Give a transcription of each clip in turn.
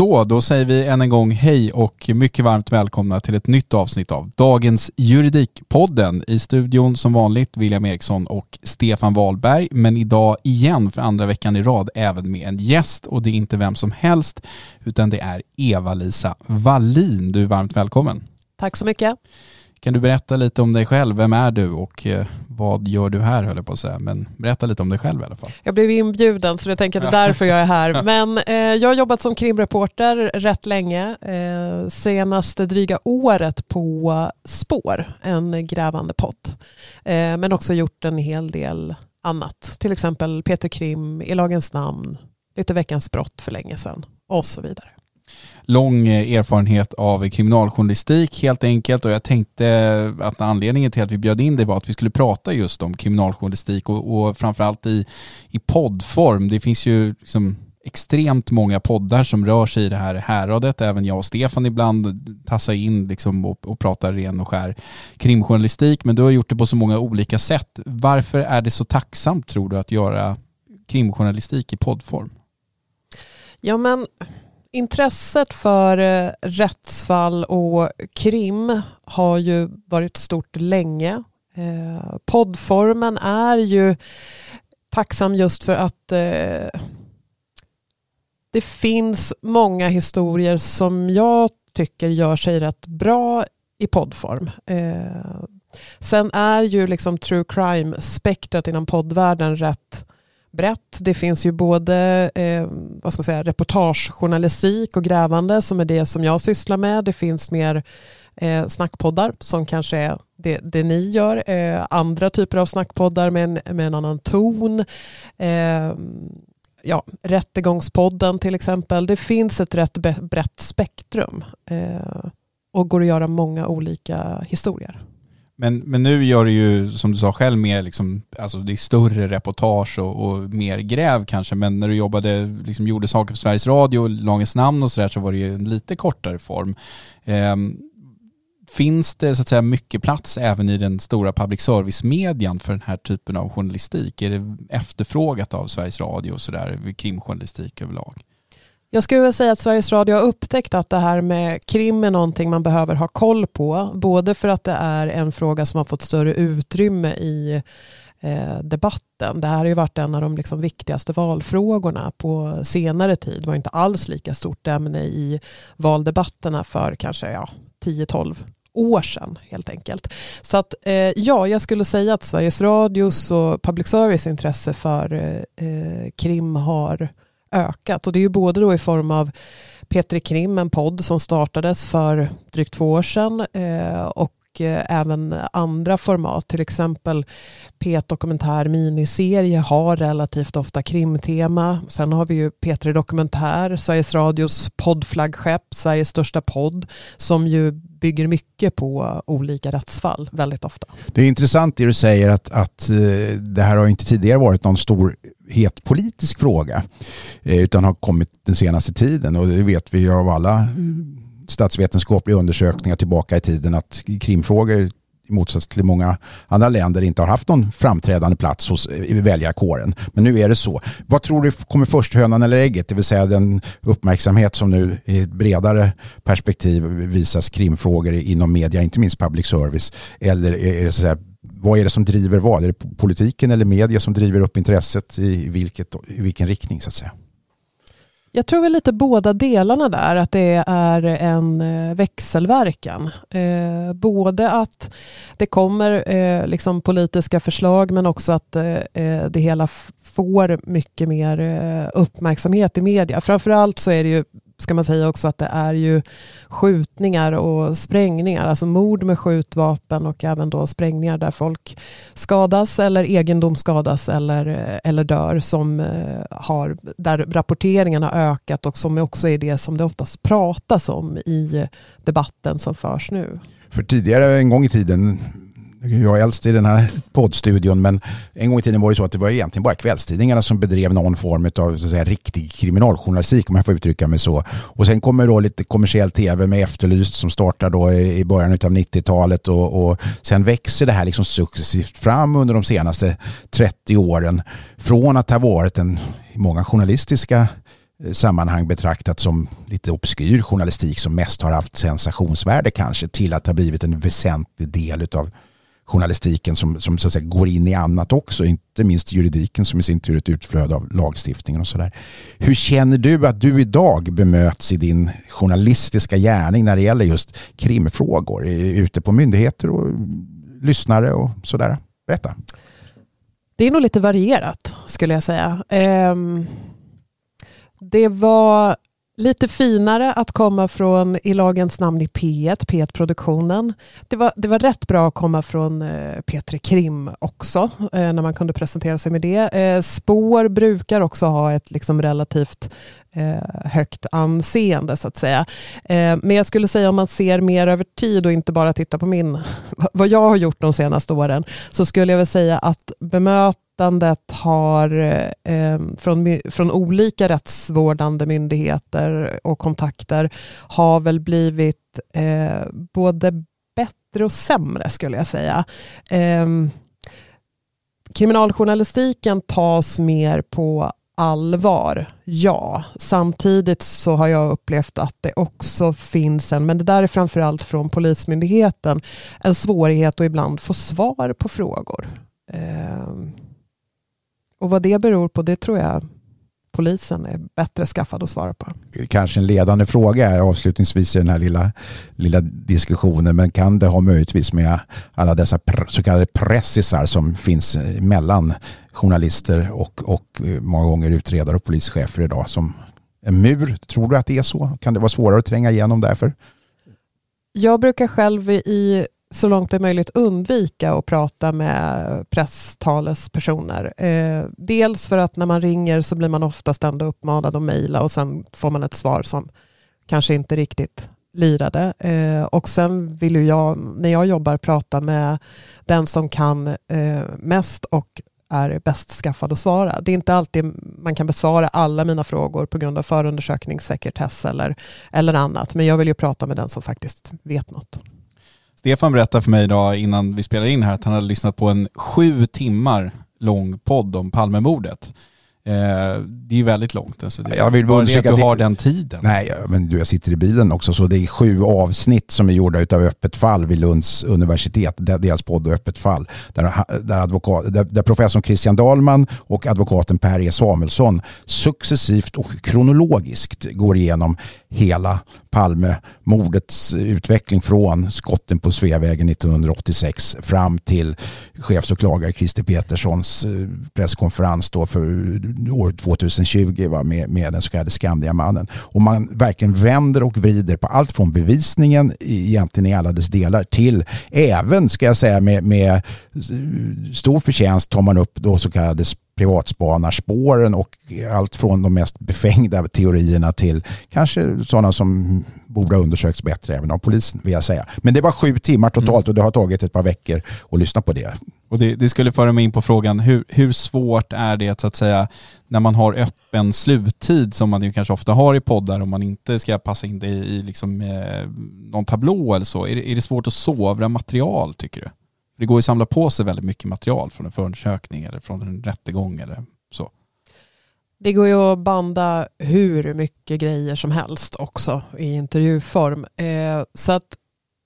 Så, då säger vi än en gång hej och mycket varmt välkomna till ett nytt avsnitt av dagens Juridikpodden. I studion som vanligt William Eriksson och Stefan Wahlberg, men idag igen för andra veckan i rad även med en gäst och det är inte vem som helst utan det är Eva-Lisa Wallin. Du är varmt välkommen. Tack så mycket. Kan du berätta lite om dig själv? Vem är du och eh, vad gör du här höll jag på att säga. Men berätta lite om dig själv i alla fall. Jag blev inbjuden så jag tänker att det är därför jag är här. Men eh, jag har jobbat som krimreporter rätt länge. Eh, senaste dryga året på Spår, en grävande podd. Eh, men också gjort en hel del annat. Till exempel Peter Krim, I lagens namn, lite Veckans brott för länge sedan och så vidare lång eh, erfarenhet av kriminaljournalistik helt enkelt och jag tänkte att anledningen till att vi bjöd in dig var att vi skulle prata just om kriminaljournalistik och, och framförallt i, i poddform. Det finns ju liksom extremt många poddar som rör sig i det här häradet. Även jag och Stefan ibland tassar in liksom och, och pratar ren och skär krimjournalistik. Men du har gjort det på så många olika sätt. Varför är det så tacksamt tror du att göra krimjournalistik i poddform? Ja men Intresset för eh, rättsfall och krim har ju varit stort länge. Eh, poddformen är ju tacksam just för att eh, det finns många historier som jag tycker gör sig rätt bra i poddform. Eh, sen är ju liksom true crime-spektrat inom poddvärlden rätt brett. Det finns ju både eh, vad ska man säga, reportagejournalistik och grävande som är det som jag sysslar med. Det finns mer eh, snackpoddar som kanske är det, det ni gör. Eh, andra typer av snackpoddar med en, med en annan ton. Eh, ja, Rättegångspodden till exempel. Det finns ett rätt brett spektrum eh, och går att göra många olika historier. Men, men nu gör du ju, som du sa själv, mer liksom, alltså det är större reportage och, och mer gräv kanske, men när du jobbade, liksom gjorde saker på Sveriges Radio, Lagens namn och sådär, så var det ju en lite kortare form. Eh, finns det så att säga mycket plats även i den stora public service-median för den här typen av journalistik? Är det efterfrågat av Sveriges Radio och sådär, krimjournalistik överlag? Jag skulle vilja säga att Sveriges Radio har upptäckt att det här med krim är någonting man behöver ha koll på. Både för att det är en fråga som har fått större utrymme i eh, debatten. Det här har ju varit en av de liksom viktigaste valfrågorna på senare tid. Det var inte alls lika stort ämne i valdebatterna för kanske ja, 10-12 år sedan helt enkelt. Så att eh, ja, jag skulle säga att Sveriges Radios och public service intresse för eh, eh krim har ökat. Och det är ju både då i form av Petri Krim, en podd som startades för drygt två år sedan eh, och eh, även andra format. Till exempel P1 Dokumentär miniserie har relativt ofta krimtema. Sen har vi ju P3 Dokumentär, Sveriges Radios poddflaggskepp, Sveriges största podd, som ju bygger mycket på olika rättsfall väldigt ofta. Det är intressant det du säger att, att eh, det här har inte tidigare varit någon stor het politisk fråga eh, utan har kommit den senaste tiden och det vet vi ju av alla eh, statsvetenskapliga undersökningar tillbaka i tiden att krimfrågor i motsats till många andra länder inte har haft någon framträdande plats hos eh, väljarkåren. Men nu är det så. Vad tror du kommer först, hönan eller ägget? Det vill säga den uppmärksamhet som nu i ett bredare perspektiv visas krimfrågor inom media, inte minst public service. Eller är det så att säga, vad är det som driver vad? Är det politiken eller media som driver upp intresset i, vilket, i vilken riktning så att säga? Jag tror väl lite båda delarna där, att det är en eh, växelverkan. Eh, både att det kommer eh, liksom politiska förslag men också att eh, eh det hela får mycket mer eh, uppmärksamhet i media. Framförallt så är det ju ska man säga också att det är ju skjutningar och sprängningar, alltså mord med skjutvapen och även då sprängningar där folk skadas eller egendom skadas eller, eller dör som eh, har, där rapporteringen har ökat och som också är det som det oftast pratas om i debatten som förs nu. För tidigare, en gång i tiden, jag är äldst i den här poddstudion, men en gång i tiden var det så att det var egentligen bara kvällstidningarna som bedrev någon form av så att säga, riktig kriminaljournalistik, om jag får uttrycka mig så. Och sen kommer då lite kommersiell tv med Efterlyst som startar då i början av 90-talet och, och sen växer det här liksom successivt fram under de senaste 30 åren. Från att ha varit en, i många journalistiska eh, sammanhang betraktat som lite obskyr journalistik som mest har haft sensationsvärde kanske till att ha blivit en väsentlig del av journalistiken som, som så att säga, går in i annat också, inte minst juridiken som i sin tur är ett utflöde av lagstiftningen och sådär. Hur känner du att du idag bemöts i din journalistiska gärning när det gäller just krimfrågor ute på myndigheter och lyssnare och sådär? Berätta. Det är nog lite varierat skulle jag säga. Ehm, det var Lite finare att komma från I lagens namn i P1, P1-produktionen. Det var, det var rätt bra att komma från eh, P3 Krim också, eh, när man kunde presentera sig med det. Eh, spår brukar också ha ett liksom relativt Eh, högt anseende så att säga. Eh, men jag skulle säga om man ser mer över tid och inte bara tittar på min, vad jag har gjort de senaste åren, så skulle jag väl säga att bemötandet har eh, eh från, från olika rättsvårdande myndigheter och kontakter har väl blivit eh, både bättre och sämre skulle jag säga. Eh, kriminaljournalistiken tas mer på allvar, ja. Samtidigt så har jag upplevt att det också finns en, men det där är framförallt från Polismyndigheten, en svårighet att ibland få svar på frågor. Eh, och vad det beror på, det tror jag polisen är bättre skaffad att svara på. Kanske en ledande fråga avslutningsvis i den här lilla, lilla diskussionen, men kan det ha möjligtvis med alla dessa så kallade pressisar som finns mellan journalister och, och många gånger utredare och polischefer idag som en mur? Tror du att det är så? Kan det vara svårare att tränga igenom därför? Jag brukar själv i så långt det är möjligt undvika att prata med presstalespersoner. Eh, dels för att när man ringer så blir man oftast ändå uppmanad att mejla och sen får man ett svar som kanske inte riktigt lirade. Eh, och sen vill ju jag, när jag jobbar, prata med den som kan eh, mest och är bäst skaffad att svara. Det är inte alltid man kan besvara alla mina frågor på grund av förundersökningssekretess eller, eller annat, men jag vill ju prata med den som faktiskt vet något. Stefan berättade för mig idag innan vi spelade in här att han hade lyssnat på en sju timmar lång podd om Palmemordet. Eh, det är väldigt långt. Alltså det, jag vill bara att du har den tiden. Nej, men du, jag sitter i bilen också så det är sju avsnitt som är gjorda av Öppet fall vid Lunds universitet, deras podd Öppet fall. Där, där, advokat, där, där professorn Christian Dahlman och advokaten Per E Samuelsson successivt och kronologiskt går igenom hela Palmemordets utveckling från skotten på Sveavägen 1986 fram till chefsåklagare Christer Peterssons eh, presskonferens då för år 2020 va, med, med den så kallade Skandiamannen. Och man verkligen vänder och vrider på allt från bevisningen egentligen i alla dess delar till även ska jag säga med, med eh, stor förtjänst tar man upp då så kallade privatspanarspåren och allt från de mest befängda teorierna till kanske sådana som borde ha undersökts bättre även av polisen vill jag säga. Men det var sju timmar totalt och det har tagit ett par veckor att lyssna på det. Och det, det skulle föra mig in på frågan, hur, hur svårt är det så att säga när man har öppen sluttid som man ju kanske ofta har i poddar om man inte ska passa in det i liksom, eh, någon tablå eller så. Är det, är det svårt att sovra material tycker du? Det går ju att samla på sig väldigt mycket material från en förundersökning eller från en rättegång eller så. Det går ju att banda hur mycket grejer som helst också i intervjuform. Eh, så att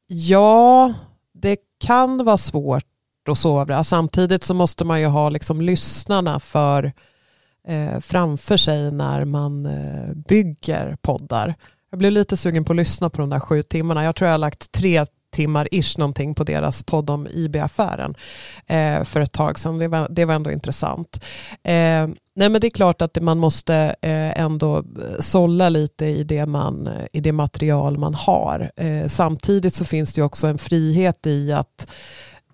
ja, det kan vara svårt att sovra. Samtidigt så måste man ju ha liksom lyssnarna för, eh, framför sig när man eh, bygger poddar. Jag blev lite sugen på att lyssna på de där sju timmarna. Jag tror jag har lagt tre timmar ish någonting på deras podd om IB-affären eh, för ett tag sedan. Det var, det var ändå intressant. Eh, nej men det är klart att man måste eh, ändå eh, sålla lite i det, man, i det material man har. Eh, samtidigt så finns det också en frihet i att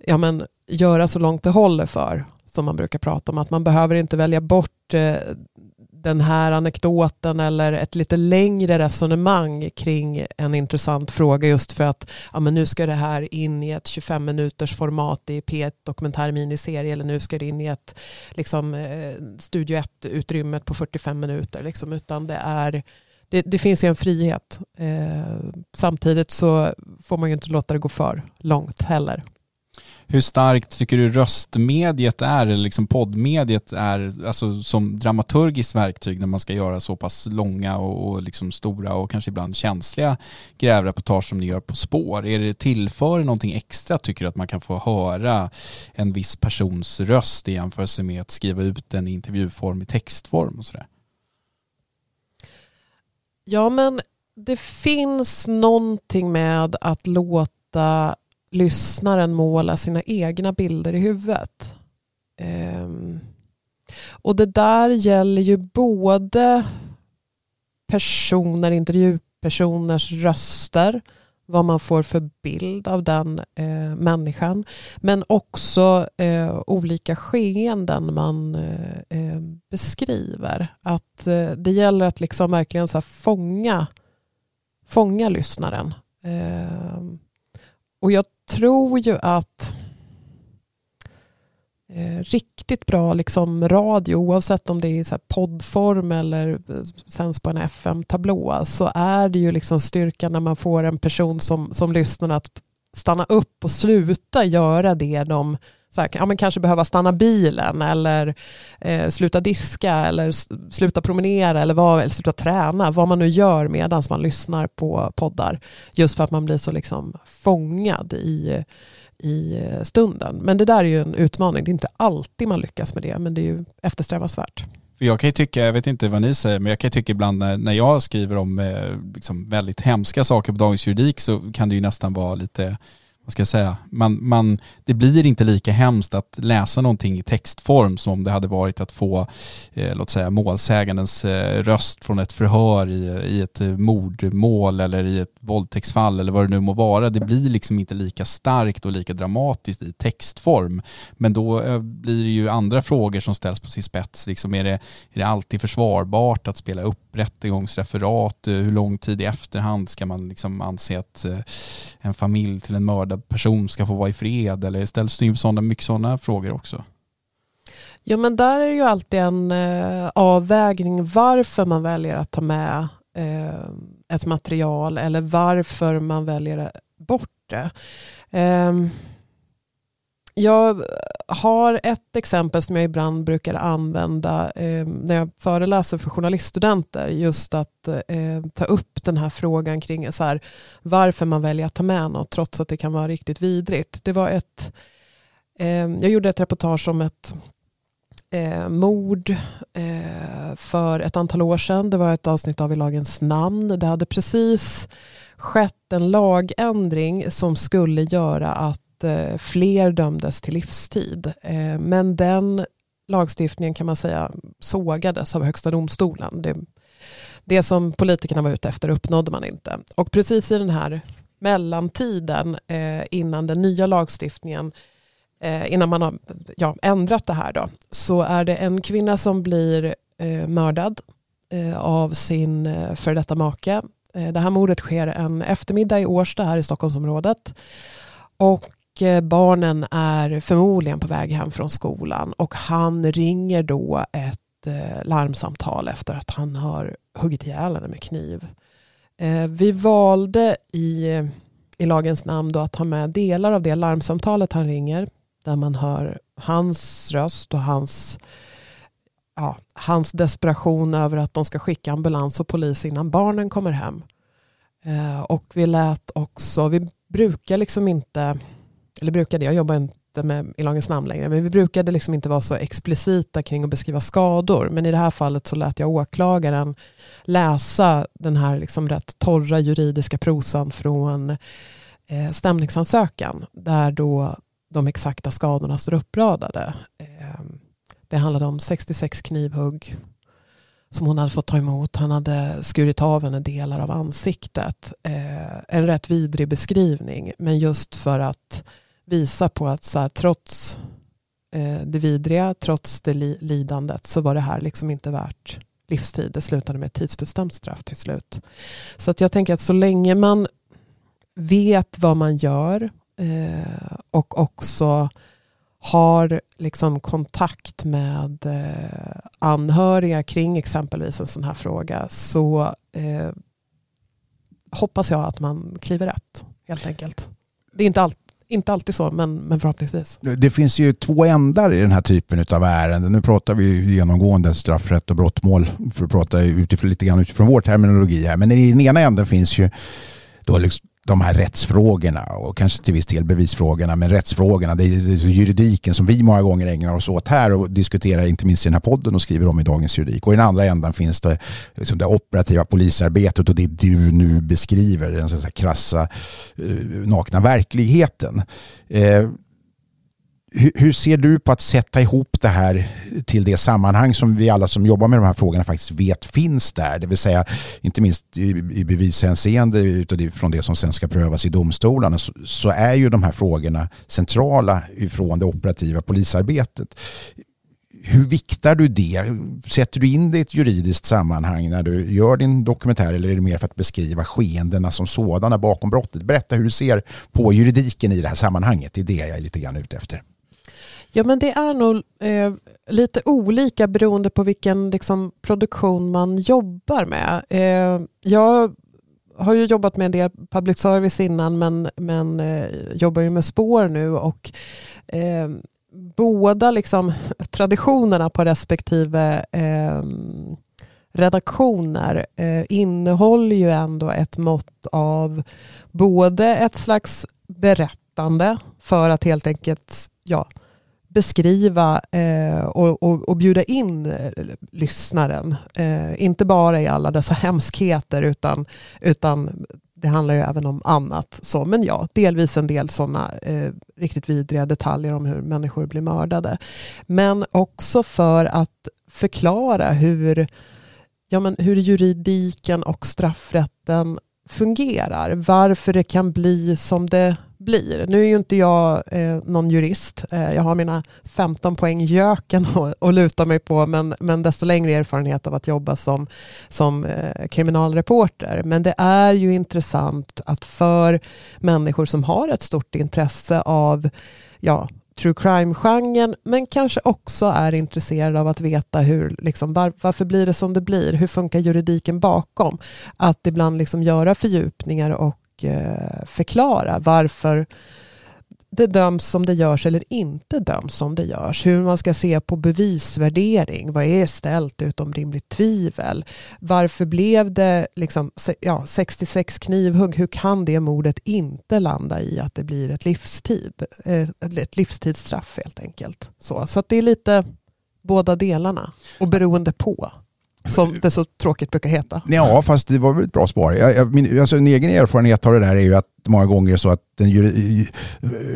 ja, men, göra så långt det håller för som man brukar prata om. Att man behöver inte välja bort eh, den här anekdoten eller ett lite längre resonemang kring en intressant fråga just för att ja, men nu ska det här in i ett 25 minuters format i P1 dokumentär miniserie eller nu ska det in i ett liksom, eh, Studio 1-utrymmet på 45 minuter. Liksom, utan det, är, det, det finns ju en frihet. Eh, samtidigt så får man ju inte låta det gå för långt heller. Hur starkt tycker du röstmediet är, eller liksom poddmediet är, alltså som dramaturgiskt verktyg när man ska göra så pass långa och, och liksom stora och kanske ibland känsliga grävreportage som ni gör på spår? Är det tillför någonting extra tycker du att man kan få höra en viss persons röst i jämförelse med att skriva ut en intervjuform i textform och sådär? Ja men det finns någonting med att låta lyssnaren måla sina egna bilder i huvudet. Um, och det där gäller ju både personer, intervjupersoners röster, vad man får för bild av den eh, människan. Men också eh, olika skeenden man eh, eh beskriver. Att eh, Det gäller att liksom verkligen så fånga, fånga lyssnaren. Ehm, och jag tror ju att eh, riktigt bra liksom radio, oavsett om det är så poddform eller eh, sänds på en FM-tablå, så är det ju liksom styrkan när man får en person som, som lyssnar att stanna upp och sluta göra det de så här, ja, men kanske behöva stanna bilen eller eh, sluta diska eller sluta promenera eller, vad, eller sluta träna, vad man nu gör medan man lyssnar på poddar. Just för att man blir så liksom fångad i, i stunden. Men det där är ju en utmaning, det är inte alltid man lyckas med det, men det är ju eftersträvansvärt. Jag kan ju tycka, jag vet inte vad ni säger, men jag kan ju tycka ibland när, när jag skriver om eh, liksom väldigt hemska saker på Dagens Juridik så kan det ju nästan vara lite vad ska jag säga, man, man, det blir inte lika hemskt att läsa någonting i textform som om det hade varit att få, eh, låt säga målsägandens eh, röst från ett förhör i, i ett eh, mordmål eller i ett våldtäktsfall eller vad det nu må vara. Det blir liksom inte lika starkt och lika dramatiskt i textform. Men då eh, blir det ju andra frågor som ställs på sin spets. Liksom är, det, är det alltid försvarbart att spela upp rättegångsreferat? Eh, hur lång tid i efterhand ska man liksom anse att eh, en familj till en mördad person ska få vara i fred? Eller ställs det sådana, mycket sådana frågor också? Ja men där är det ju alltid en eh, avvägning varför man väljer att ta med eh, ett material eller varför man väljer bort det. Eh, jag har ett exempel som jag ibland brukar använda eh, när jag föreläser för journaliststudenter. Just att eh, ta upp den här frågan kring så här, varför man väljer att ta med något trots att det kan vara riktigt vidrigt. Det var ett, eh, jag gjorde ett reportage om ett eh, mord eh, för ett antal år sedan. Det var ett avsnitt av I lagens namn. Det hade precis skett en lagändring som skulle göra att eh, fler dömdes till livstid. Eh, men den lagstiftningen kan man säga sågades av Högsta domstolen. Det, det som politikerna var ute efter uppnådde man inte. Och precis i den här mellantiden eh, innan den nya lagstiftningen eh, innan man har ja, ändrat det här då, så är det en kvinna som blir eh, mördad eh, av sin eh, före detta make. Eh, det här mordet sker en eftermiddag i Årsta här i Stockholmsområdet. Och Eh, barnen är förmodligen på väg hem från skolan och han ringer då ett eh, larmsamtal efter att han har huggit ihjäl henne med kniv. Eh, vi valde i, i lagens namn då att ta med delar av det larmsamtalet han ringer där man hör hans röst och hans, ja, hans desperation över att de ska skicka ambulans och polis innan barnen kommer hem. Och vi lät också, vi brukar liksom inte, eller brukade, jag jobbar inte med i lagens namn längre, men vi brukade liksom inte vara så explicita kring att beskriva skador. Men i det här fallet så lät jag åklagaren läsa den här liksom rätt torra juridiska prosan från eh, stämningsansökan. Där då de exakta skadorna står uppradade. Eh, det handlade om 66 knivhugg som hon hade fått ta emot. Han hade skurit av henne delar av ansiktet. Eh, en rätt vidrig beskrivning, men just för att visa på att så här, trots eh, det vidriga, trots det lidandet, så var det här liksom inte värt livstid. Det slutade med ett tidsbestämt straff till slut. Så att jag tänker att så länge man vet vad man gör Eh, och också har liksom kontakt med eh, anhöriga kring exempelvis en sån här fråga så eh, hoppas jag att man kliver rätt helt enkelt. Det är inte, allt, inte alltid så men, men förhoppningsvis. Det finns ju två ändar i den här typen av ärenden. Nu pratar vi genomgående straffrätt och brottmål för att prata utifrån, lite grann utifrån vår terminologi här. Men i den ena änden finns ju då liksom de här rättsfrågorna och kanske till viss del bevisfrågorna men rättsfrågorna, det är juridiken som vi många gånger ägnar oss åt här och diskuterar inte minst i den här podden och skriver om i Dagens Juridik. Och i den andra ändan finns det liksom det operativa polisarbetet och det du nu beskriver, den så att säga, krassa, eh, nakna verkligheten. Eh, hur, ser du på att sätta ihop det här till det sammanhang som vi alla som jobbar med de här frågorna faktiskt vet finns där? Det vill säga inte minst i, bevishänseende utifrån det som sen ska prövas i domstolarna så är ju de här frågorna centrala ifrån det operativa polisarbetet. Hur viktar du det? Sätter du in det i ett juridiskt sammanhang när du gör din dokumentär eller är det mer för att beskriva skeendena som sådana bakom brottet? Berätta hur du ser på juridiken i det här sammanhanget. Det är det jag är lite grann ute efter. Ja men det är nog eh, lite olika beroende på vilken liksom, produktion man jobbar med. Eh, jag har ju jobbat med en del public service innan men, men eh, jobbar ju med spår nu och eh, båda liksom, traditionerna på respektive eh, redaktioner eh, innehåller ju ändå ett mått av både ett slags berättande för att helt enkelt ja, beskriva eh, och, och, och, bjuda in eh, lyssnaren. Eh, inte bara i alla dessa hemskheter utan, utan det handlar ju även om annat. Så, men ja, delvis en del sådana eh, riktigt vidriga detaljer om hur människor blir mördade. Men också för att förklara hur, ja, men hur juridiken och straffrätten fungerar. Varför det kan bli som det blir. Nu är ju inte jag eh, någon jurist. Eh, jag har mina 15 poäng göken att luta mig på men, men desto längre erfarenhet av att jobba som, som eh, kriminalreporter. Men det är ju intressant att för människor som har ett stort intresse av ja, true crime-genren men kanske också är intresserade av att veta hur, liksom, var, varför blir det som det blir? Hur funkar juridiken bakom? Att ibland liksom göra fördjupningar och Eh, förklara varför det döms som det görs eller inte döms som det görs. Hur man ska se på bevisvärdering. Vad är ställt utom rimligt tvivel? Varför blev det liksom, ja, 66 knivhugg? Hur kan det mordet inte landa i att det blir ett livstid? Eh, ett livstidsstraff helt enkelt. Så, så det är lite båda delarna och beroende på. Som det så tråkigt brukar heta. Ja, fast det var väl ett bra svar. Jag, jag, min, alltså en egen erfarenhet av det där är ju att många gånger så att den juri,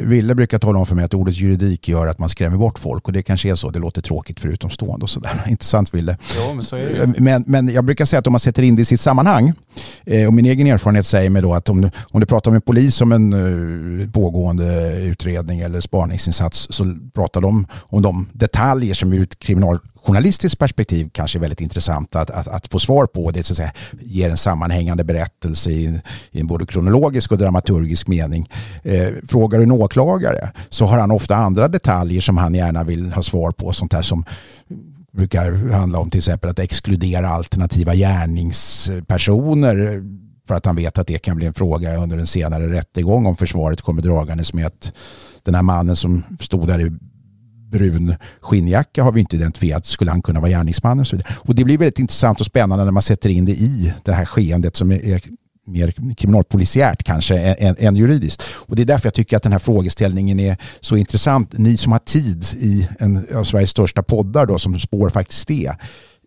Ville brukar tala om för mig att ordet juridik gör att man skrämmer bort folk och det kanske är så. Det låter tråkigt för utomstående och sådär. Intressant Ville. Jo, men, så är det. Men, men jag brukar säga att om man sätter in det i sitt sammanhang eh, och min egen erfarenhet säger mig då att om du, om du pratar med polis om en uh, pågående utredning eller spaningsinsats så pratar de om de detaljer som ur ett kriminaljournalistiskt perspektiv kanske är väldigt intressant att, att, att få svar på. Det så att säga, ger en sammanhängande berättelse i, i en både kronologisk och dramaturgisk mening. Eh, frågar du en åklagare så har han ofta andra detaljer som han gärna vill ha svar på. Sånt här som brukar handla om till exempel att exkludera alternativa gärningspersoner för att han vet att det kan bli en fråga under en senare rättegång om försvaret kommer dragandes med att den här mannen som stod där i brun skinnjacka har vi inte identifierat. Skulle han kunna vara gärningsmannen? Och, så vidare. och det blir väldigt intressant och spännande när man sätter in det i det här skeendet som är mer kriminalpolisiärt kanske än, än juridiskt. Och det är därför jag tycker att den här frågeställningen är så intressant. Ni som har tid i en av Sveriges största poddar då, som spår faktiskt det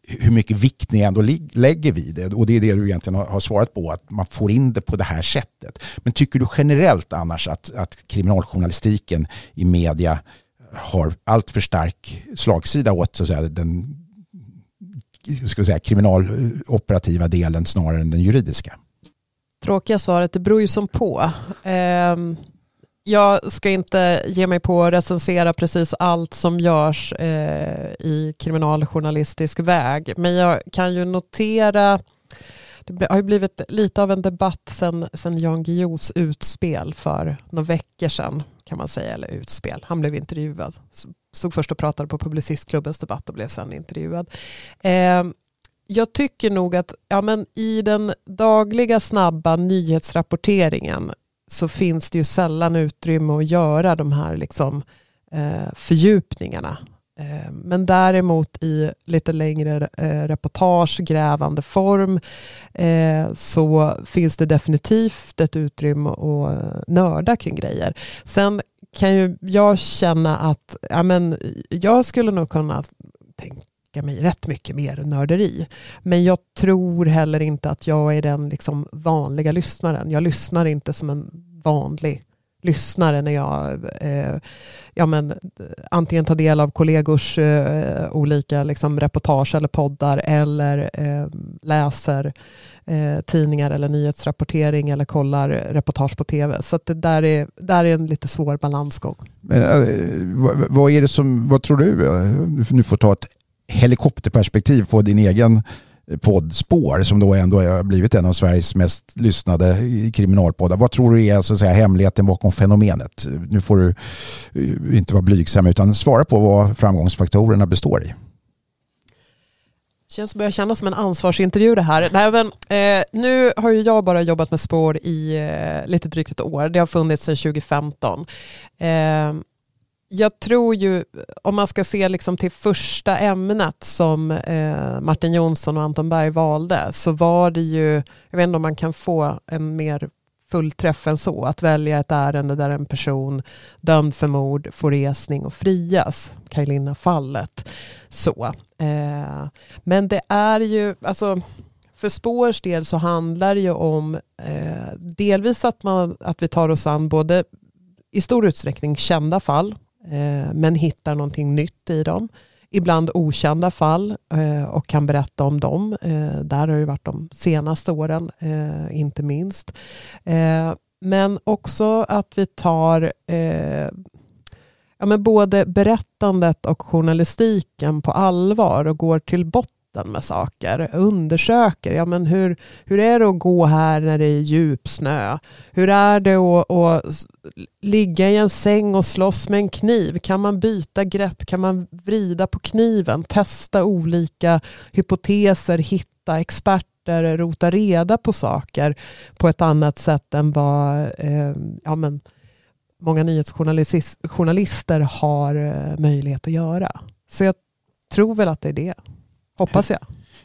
hur mycket vikt ni ändå lägger vid det. Och det är det du egentligen har svarat på, att man får in det på det här sättet. Men tycker du generellt annars att, att kriminaljournalistiken i media har allt för stark slagsida åt så att säga, den ska säga, kriminaloperativa delen snarare än den juridiska? Tråkiga svaret, det beror ju som på. Ehm, jag ska inte ge mig på att recensera precis allt som görs eh, i kriminaljournalistisk väg. Men jag kan ju notera, det har ju blivit lite av en debatt sen, sen Jan Guillous utspel för några veckor sedan kan man säga, eller utspel. Han blev intervjuad. Stod först och pratade på Publicistklubbens debatt och blev sen intervjuad. Eh, jag tycker nog att ja, men i den dagliga snabba nyhetsrapporteringen så finns det ju sällan utrymme att göra de här liksom, eh, fördjupningarna. Eh, men däremot i lite längre eh, reportage, grävande form eh, så finns det definitivt ett utrymme att nörda kring grejer. Sen kan ju jag känna att ja, men jag skulle nog kunna tänka mig rätt mycket mer nörderi. Men jag tror heller inte att jag är den liksom vanliga lyssnaren. Jag lyssnar inte som en vanlig lyssnare när jag eh, ja, men, antingen tar del av kollegors eh, olika liksom, reportage eller poddar eller eh, läser eh, tidningar eller nyhetsrapportering eller kollar reportage på tv. Så det där är, där är en lite svår balansgång. Men, eh, vad, vad, är det som, vad tror du? Eh, nu får ta ett helikopterperspektiv på din egen poddspår som då ändå har blivit en av Sveriges mest lyssnade kriminalpoddar. Vad tror du är så att säga, hemligheten bakom fenomenet? Nu får du eh, inte vara blygsam utan svara på vad framgångsfaktorerna består i. Känns börjar kännas som en ansvarsintervju det här. Nej, men, eh, nu har ju jag bara jobbat med spår i eh, lite drygt ett år. Det har funnits sedan 2015. Eh, jag tror ju, om man ska se liksom till första ämnet som eh, Martin Jonsson och Anton Berg valde, så var det ju, jag vet inte om man kan få en mer fullträff än så, att välja ett ärende där en person dömd för mord får resning och frias, Kajlina-fallet. Så. Eh, men det är ju, alltså för spårs del så handlar det ju om eh, delvis att, man, att vi tar oss an både i stor utsträckning kända fall Eh, men hittar någonting nytt i dem. Ibland okända fall eh, och kan berätta om dem. Eh, där har det varit de senaste åren, eh, inte minst. Eh, men också att vi tar ja, men både berättandet och journalistiken på allvar och går till botten vatten med saker. Undersöker, ja men hur, hur är det att gå här när det är djup snö? Hur är det att, att ligga i en säng och slåss med en kniv? Kan man byta grepp? Kan man vrida på kniven? Testa olika hypoteser, hitta experter, rota reda på saker på ett annat sätt än vad eh, ja, men, många nyhetsjournalister har eh, möjlighet att göra. Så jag tror väl att det är det. Hoppas jag.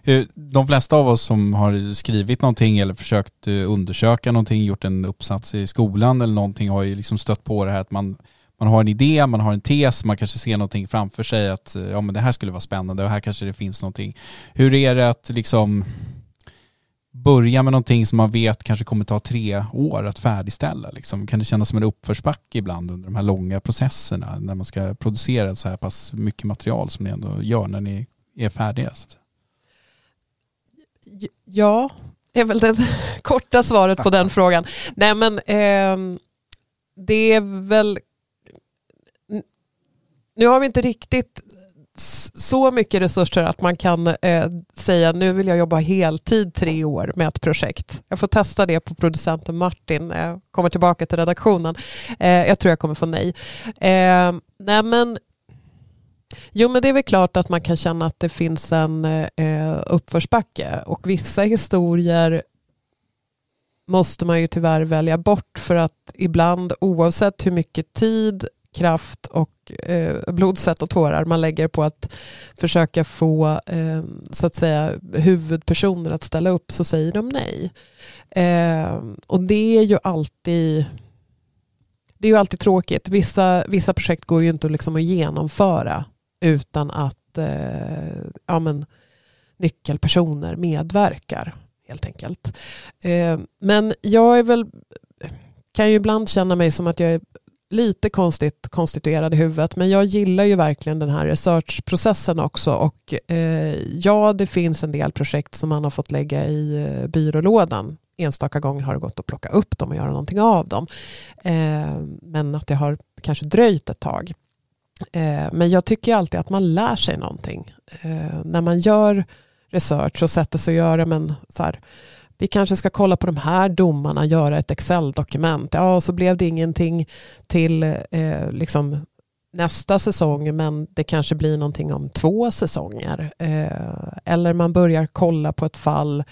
Eh, de flesta av oss som har skrivit någonting eller försökt eh, undersöka någonting, gjort en uppsats i skolan eller någonting har ju liksom stött på det här att man, man har en idé, man har en tes, man kanske ser någonting framför sig att eh, ja, men det här skulle vara spännande och här kanske det finns någonting. Hur är det att liksom börja med någonting som man vet kanske kommer ta tre år att färdigställa? Liksom? Kan det kännas som en uppförsbacke ibland under de här långa processerna när man ska producera så här pass mycket material som ni ändå gör när ni är färdigast? Ja, är väl det korta svaret på den frågan. Nej men eh, det är väl nu har vi inte riktigt så mycket resurser att man kan eh, säga nu vill jag jobba heltid tre år med ett projekt. Jag får testa det på producenten Martin när jag kommer tillbaka till redaktionen. Eh, jag tror jag kommer få nej. Eh, nej men, jo men det är väl klart att man kan känna att det finns en eh, uppförsbacke och vissa historier måste man ju tyvärr välja bort för att ibland oavsett hur mycket tid kraft och eh, blod, svett och tårar man lägger på att försöka få eh, så att säga huvudpersoner att ställa upp så säger de nej. Eh, och det är ju alltid det är ju alltid tråkigt. Vissa, vissa projekt går ju inte liksom att genomföra utan att eh, ja, men, nyckelpersoner medverkar helt enkelt. Eh, men jag är väl kan ju ibland känna mig som att jag är lite konstigt konstituerad i huvudet men jag gillar ju verkligen den här researchprocessen också och eh, ja det finns en del projekt som man har fått lägga i eh, byrålådan. Enstaka gånger har det gått att plocka upp dem och göra någonting av dem. Eh, men att det har kanske dröjt ett tag. Eh, men jag tycker alltid att man lär sig någonting eh, när man gör research och sätter sig och gör men så här, vi kanske ska kolla på de här domarna, göra ett Excel-dokument. Ja, så blev det ingenting till eh, liksom nästa säsong men det kanske blir någonting om två säsonger. Eh, eller man börjar kolla på ett fall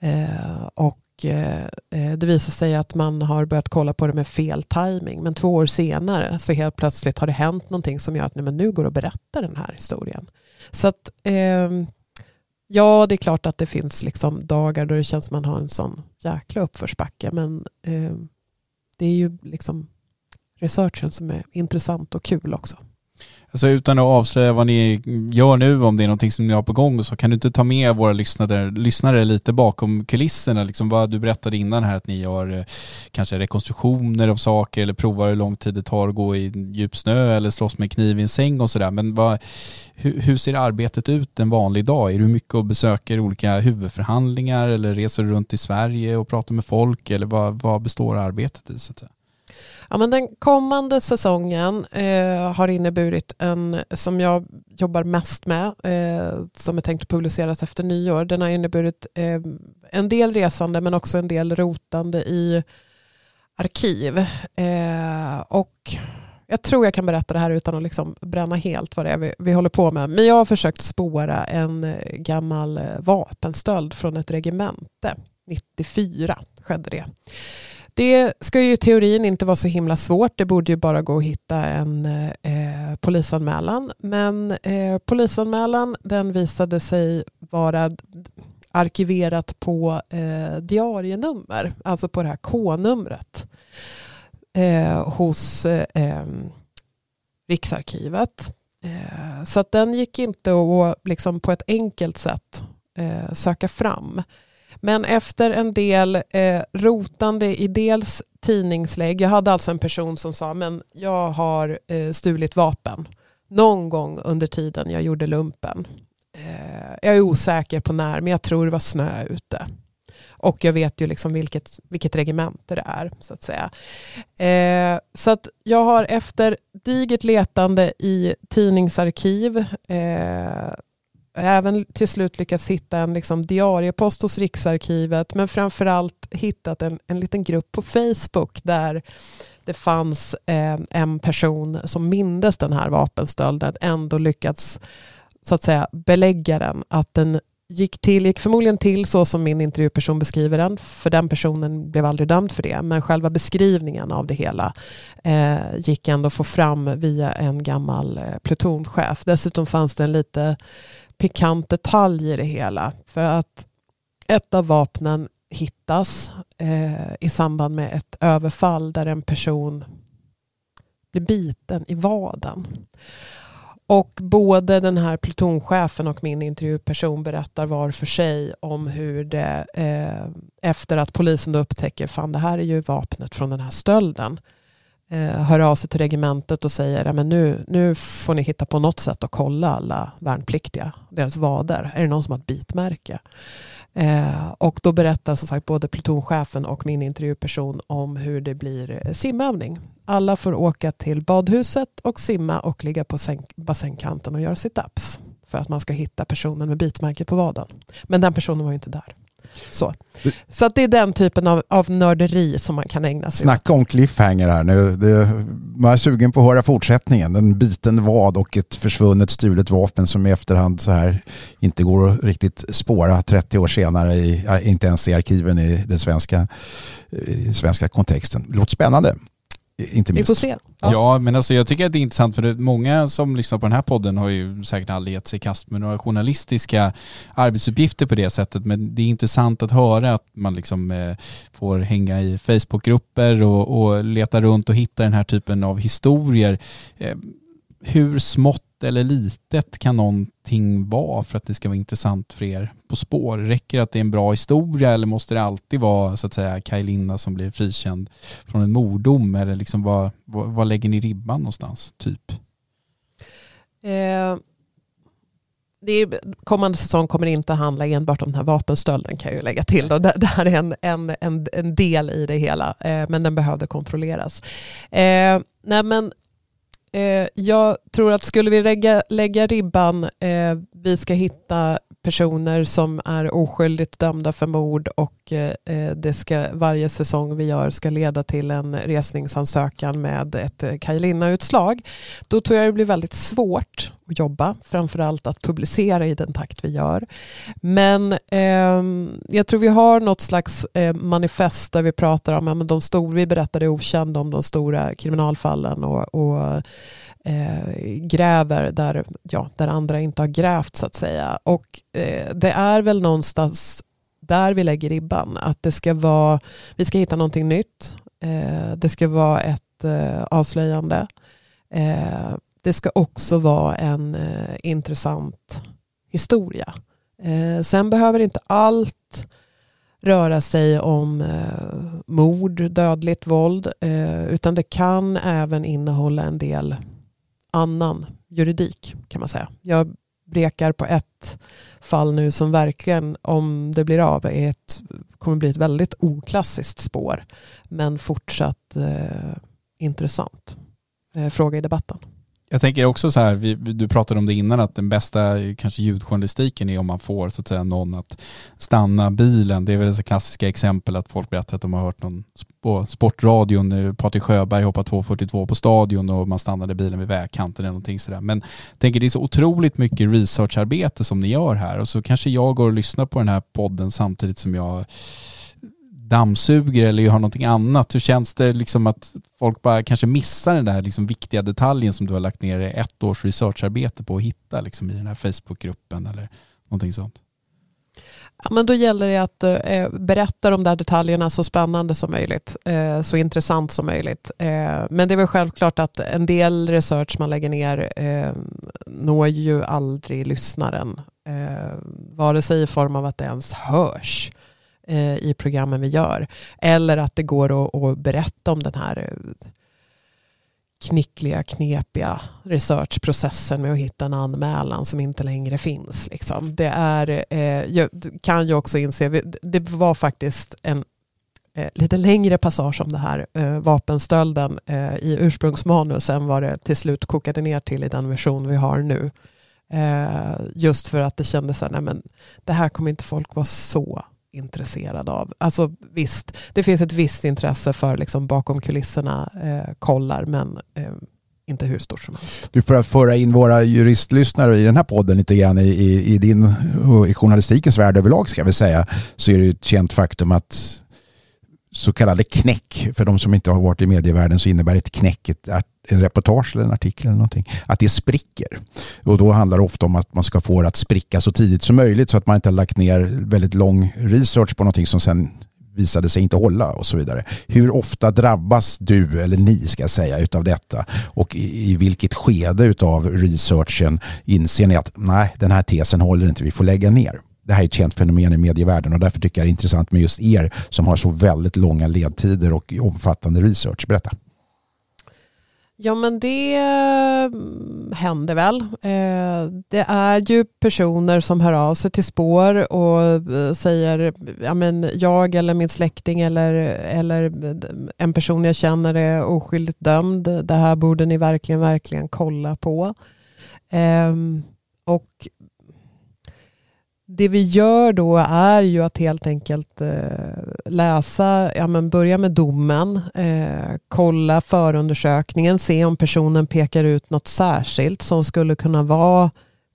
eh, och eh, det visar sig att man har börjat kolla på det med fel timing men två år senare så helt plötsligt har det hänt någonting som gör att nej, men nu går det att berätta den här historien. Så att eh, Ja, det är klart att det finns liksom dagar då det känns som att man har en sån jäkla uppförsbacke. Men eh, det är ju liksom researchen som är intressant och kul också. Alltså utan att avslöja vad ni gör nu, om det är någonting som ni har på gång, så kan du inte ta med våra lyssnare, lyssnare lite bakom kulisserna? Liksom vad du berättade innan här, att ni gör eh, kanske rekonstruktioner av saker eller provar hur lång tid det tar att gå i djup snö eller slåss med kniv i en säng och sådär. Men vad, hur, hur, ser arbetet ut en vanlig dag? Är du mycket och besöker olika huvudförhandlingar eller reser du runt i Sverige och pratar med folk? Eller vad, vad består arbetet i? Så att säga? Ja, men den kommande säsongen eh, har inneburit en, som jag jobbar mest med, eh, som är tänkt att publiceras efter nyår. Den har inneburit eh, en del resande men också en del rotande i arkiv. Eh, och jag tror jag kan berätta det här utan att liksom bränna helt vad det är vi, vi håller på med. Men jag har försökt spåra en eh, gammal eh, vapenstöld från ett regemente. 94 skedde det. Det ska ju i teorin inte vara så himla svårt. Det borde ju bara gå att hitta en eh, polisanmälan. Men eh, polisanmälan den visade sig vara arkiverat på eh, diarienummer, alltså på det här K-numret eh, hos eh, Riksarkivet. Eh, så att den gick inte att liksom på ett enkelt sätt eh, söka fram. Men efter en del eh, rotande i dels tidningslägg, jag hade alltså en person som sa men jag har eh, stulit vapen någon gång under tiden jag gjorde lumpen. Eh, jag är osäker på när men jag tror det var snö ute. Och jag vet ju liksom vilket, vilket regemente det är. Så att säga. Eh, så att jag har efter digert letande i tidningsarkiv eh, även till slut lyckats hitta en liksom diariepost hos Riksarkivet men framförallt hittat en, en liten grupp på Facebook där det fanns eh, en person som mindes den här vapenstölden ändå lyckats så att säga belägga den att den gick, till, gick förmodligen till så som min intervjuperson beskriver den, för den personen blev aldrig dömd för det, men själva beskrivningen av det hela eh, gick ändå att få fram via en gammal eh, plutonchef. Dessutom fanns det en lite pikant detalj i det hela. För att ett av vapnen hittas eh, i samband med ett överfall där en person blir biten i vaden. Och både den här plutonchefen och min intervjuperson berättar var för sig om hur det eh, efter att polisen då upptäcker fan det här är ju vapnet från den här stölden eh, Eh, hör av sig till regementet och säger att nu, nu får ni hitta på något sätt att kolla alla värnpliktiga, deras vader. Är det någon som har ett bitmärke? Eh, och då berättar som sagt både plutonchefen och min intervjuperson om hur det blir eh, simövning. Alla får åka till badhuset och simma och ligga på bassängkanten och göra sit-ups för att man ska hitta personen med bitmärket på vaden. Men den personen var ju inte där. Så, så att det är den typen av, av nörderi som man kan ägna sig Snacka om cliffhanger här nu. Det, man är sugen på att höra fortsättningen. En biten vad och ett försvunnet stulet vapen som i efterhand så här inte går att riktigt spåra 30 år senare, i, inte ens i arkiven i den svenska, i svenska kontexten. Det låter spännande. Inte minst. Vi får se. Ja. ja. men alltså jag tycker att det är intressant för många som lyssnar på den här podden har ju säkert aldrig gett sig i kast med några journalistiska arbetsuppgifter på det sättet. Men det är intressant att höra att man liksom eh, får hänga i Facebookgrupper och, och leta runt och hitta den här typen av historier. Eh, hur smått eller litet kan någonting vara för att det ska vara intressant för er På spår? Räcker det att det är en bra historia eller måste det alltid vara så att säga Kaj Linda som blir frikänd från en mordom? Eller liksom vad, vad, vad lägger ni ribban någonstans, typ? Eh, det är, kommande säsong kommer inte handla enbart om den här vapenstölden kan jag ju lägga till. Då. Det, det här är en, en, en, en del i det hela, eh, men den behövde kontrolleras. Eh, nej men Eh, jag tror att skulle vi lägga, lägga ribban, eh, vi ska hitta personer som är oskyldigt dömda för mord och eh, eh det ska, varje säsong vi gör ska leda till en resningsansökan med ett eh, Kajlina-utslag. Då tror jag det blir väldigt svårt att jobba, framförallt att publicera i den takt vi gör. Men eh, jag tror vi har något slags eh, manifest där vi pratar om, ja, men de stor, vi berättade okända om de stora kriminalfallen och, och eh, gräver där, ja, där andra inte har grävt så att säga. Och eh, det är väl någonstans där vi lägger ribban. Att det ska vara, vi ska hitta någonting nytt. Eh, det ska vara ett eh, avslöjande. Eh, det ska också vara en eh, intressant historia. Eh, sen behöver inte allt röra sig om eh, mord, dödligt våld, eh, utan det kan även innehålla en del annan juridik kan man säga. Jag brekar på ett fall nu som verkligen, om det blir av, är ett, kommer bli ett väldigt oklassiskt spår. Men fortsatt eh, intressant eh, fråga i debatten. Jag tänker också så här, vi, du pratade om det innan, att den bästa kanske ljudjournalistiken är om man får så att säga någon att stanna bilen. Det är väl det klassiska exempel att folk berättar att de har hört någon på sportradion, Patrik Sjöberg hoppar 2.42 på stadion och man stannade bilen vid vägkanten eller någonting sådär. Men jag tänker det är så otroligt mycket researcharbete som ni gör här och så kanske jag går och lyssnar på den här podden samtidigt som jag dammsuger eller har någonting annat? Hur känns det liksom att folk bara kanske missar den där liksom viktiga detaljen som du har lagt ner ett års researcharbete på att hitta liksom i den här Facebookgruppen eller någonting sånt? Ja, men då gäller det att eh, berätta de där detaljerna så spännande som möjligt, eh, så intressant som möjligt. Eh, men det är väl självklart att en del research man lägger ner eh, når ju aldrig lyssnaren, eh, vare sig i form av att det ens hörs eh, Eh, i programmen vi gör. Eller att det går att, att berätta om den här eh, knickliga, knepiga researchprocessen med att hitta en anmälan som inte längre finns. Liksom. Det är, eh, jag kan ju också inse, det var faktiskt en eh, lite längre passage om det här eh, vapenstölden eh, i ursprungsmanus än vad det till slut kokade ner till i den version vi har nu. Eh, just för att det kändes så här, nej men det här kommer inte folk vara så intresserad av. Alltså visst, det finns ett visst intresse för liksom bakom kulisserna eh, kollar, men eh, inte hur stort som helst. Du, för att föra in våra juristlyssnare i den här podden lite grann i, i, i din i journalistikens värld överlag ska vi säga, så är det ett känt faktum att så kallade knäck, för de som inte har varit i medievärlden så innebär ett knäck ett, en reportage eller en artikel eller någonting, att det spricker. Och då handlar det ofta om att man ska få det att spricka så tidigt som möjligt så att man inte har lagt ner väldigt lång research på någonting som sen visade sig inte hålla och så vidare. Hur ofta drabbas du, eller ni ska jag säga, utav detta? Och i, i vilket skede utav researchen inser ni att nej, den här tesen håller inte, vi får lägga ner? Det här är ett känt fenomen i medievärlden och därför tycker jag det är intressant med just er som har så väldigt långa ledtider och omfattande research. Berätta. Ja men det eh, händer väl. Eh, det är ju personer som hör av sig till spår och eh, säger ja, men jag eller min släkting eller, eller en person jag känner är oskyldigt dömd. Det här borde ni verkligen, verkligen kolla på. Ehm, och det vi gör då är ju att helt enkelt eh, läsa, ja men börja med domen, eh, kolla förundersökningen, se om personen pekar ut något särskilt som skulle kunna vara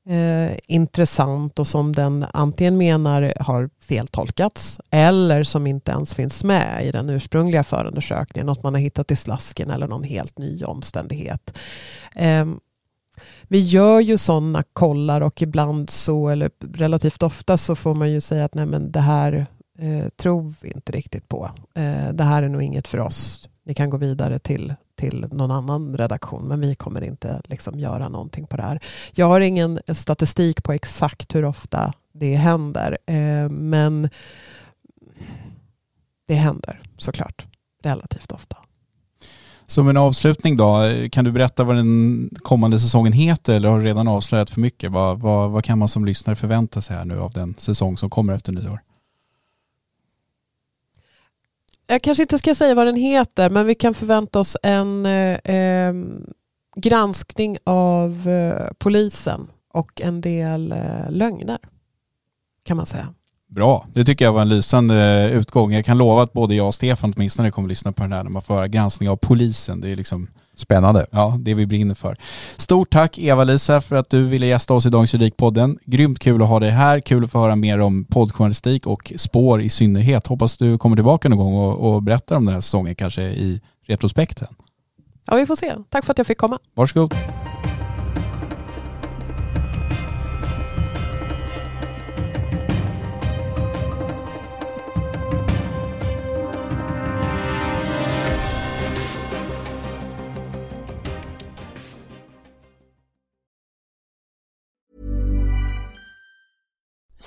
eh, intressant och som den antingen menar har feltolkats eller som inte ens finns med i den ursprungliga förundersökningen, något man har hittat i slasken eller någon helt ny omständighet. Ehm, vi gör ju sådana kollar och ibland så, eller relativt ofta så får man ju säga att nej men det här eh, tror vi inte riktigt på. Eh, det här är nog inget för oss. Ni kan gå vidare till, till någon annan redaktion men vi kommer inte liksom göra någonting på det här. Jag har ingen statistik på exakt hur ofta det händer eh, men det händer såklart relativt ofta. Som en avslutning då, kan du berätta vad den kommande säsongen heter eller har du redan avslöjat för mycket? Vad, vad, vad kan man som lyssnare förvänta sig här nu av den säsong som kommer efter nyår? Jag kanske inte ska säga vad den heter men vi kan förvänta oss en eh, granskning av eh, polisen och en del eh, lögner kan man säga. Bra, det tycker jag var en lysande utgång. Jag kan lova att både jag och Stefan åtminstone kommer att lyssna på den här när man får höra granskning av polisen. Det är liksom Spännande. Ja, det vi brinner för. Stort tack Eva-Lisa för att du ville gästa oss i Dagens Juridikpodden. Grymt kul att ha dig här. Kul att få höra mer om poddjournalistik och spår i synnerhet. Hoppas du kommer tillbaka någon gång och, och berättar om den här säsongen kanske i retrospekten. Ja, vi får se. Tack för att jag fick komma. Varsågod.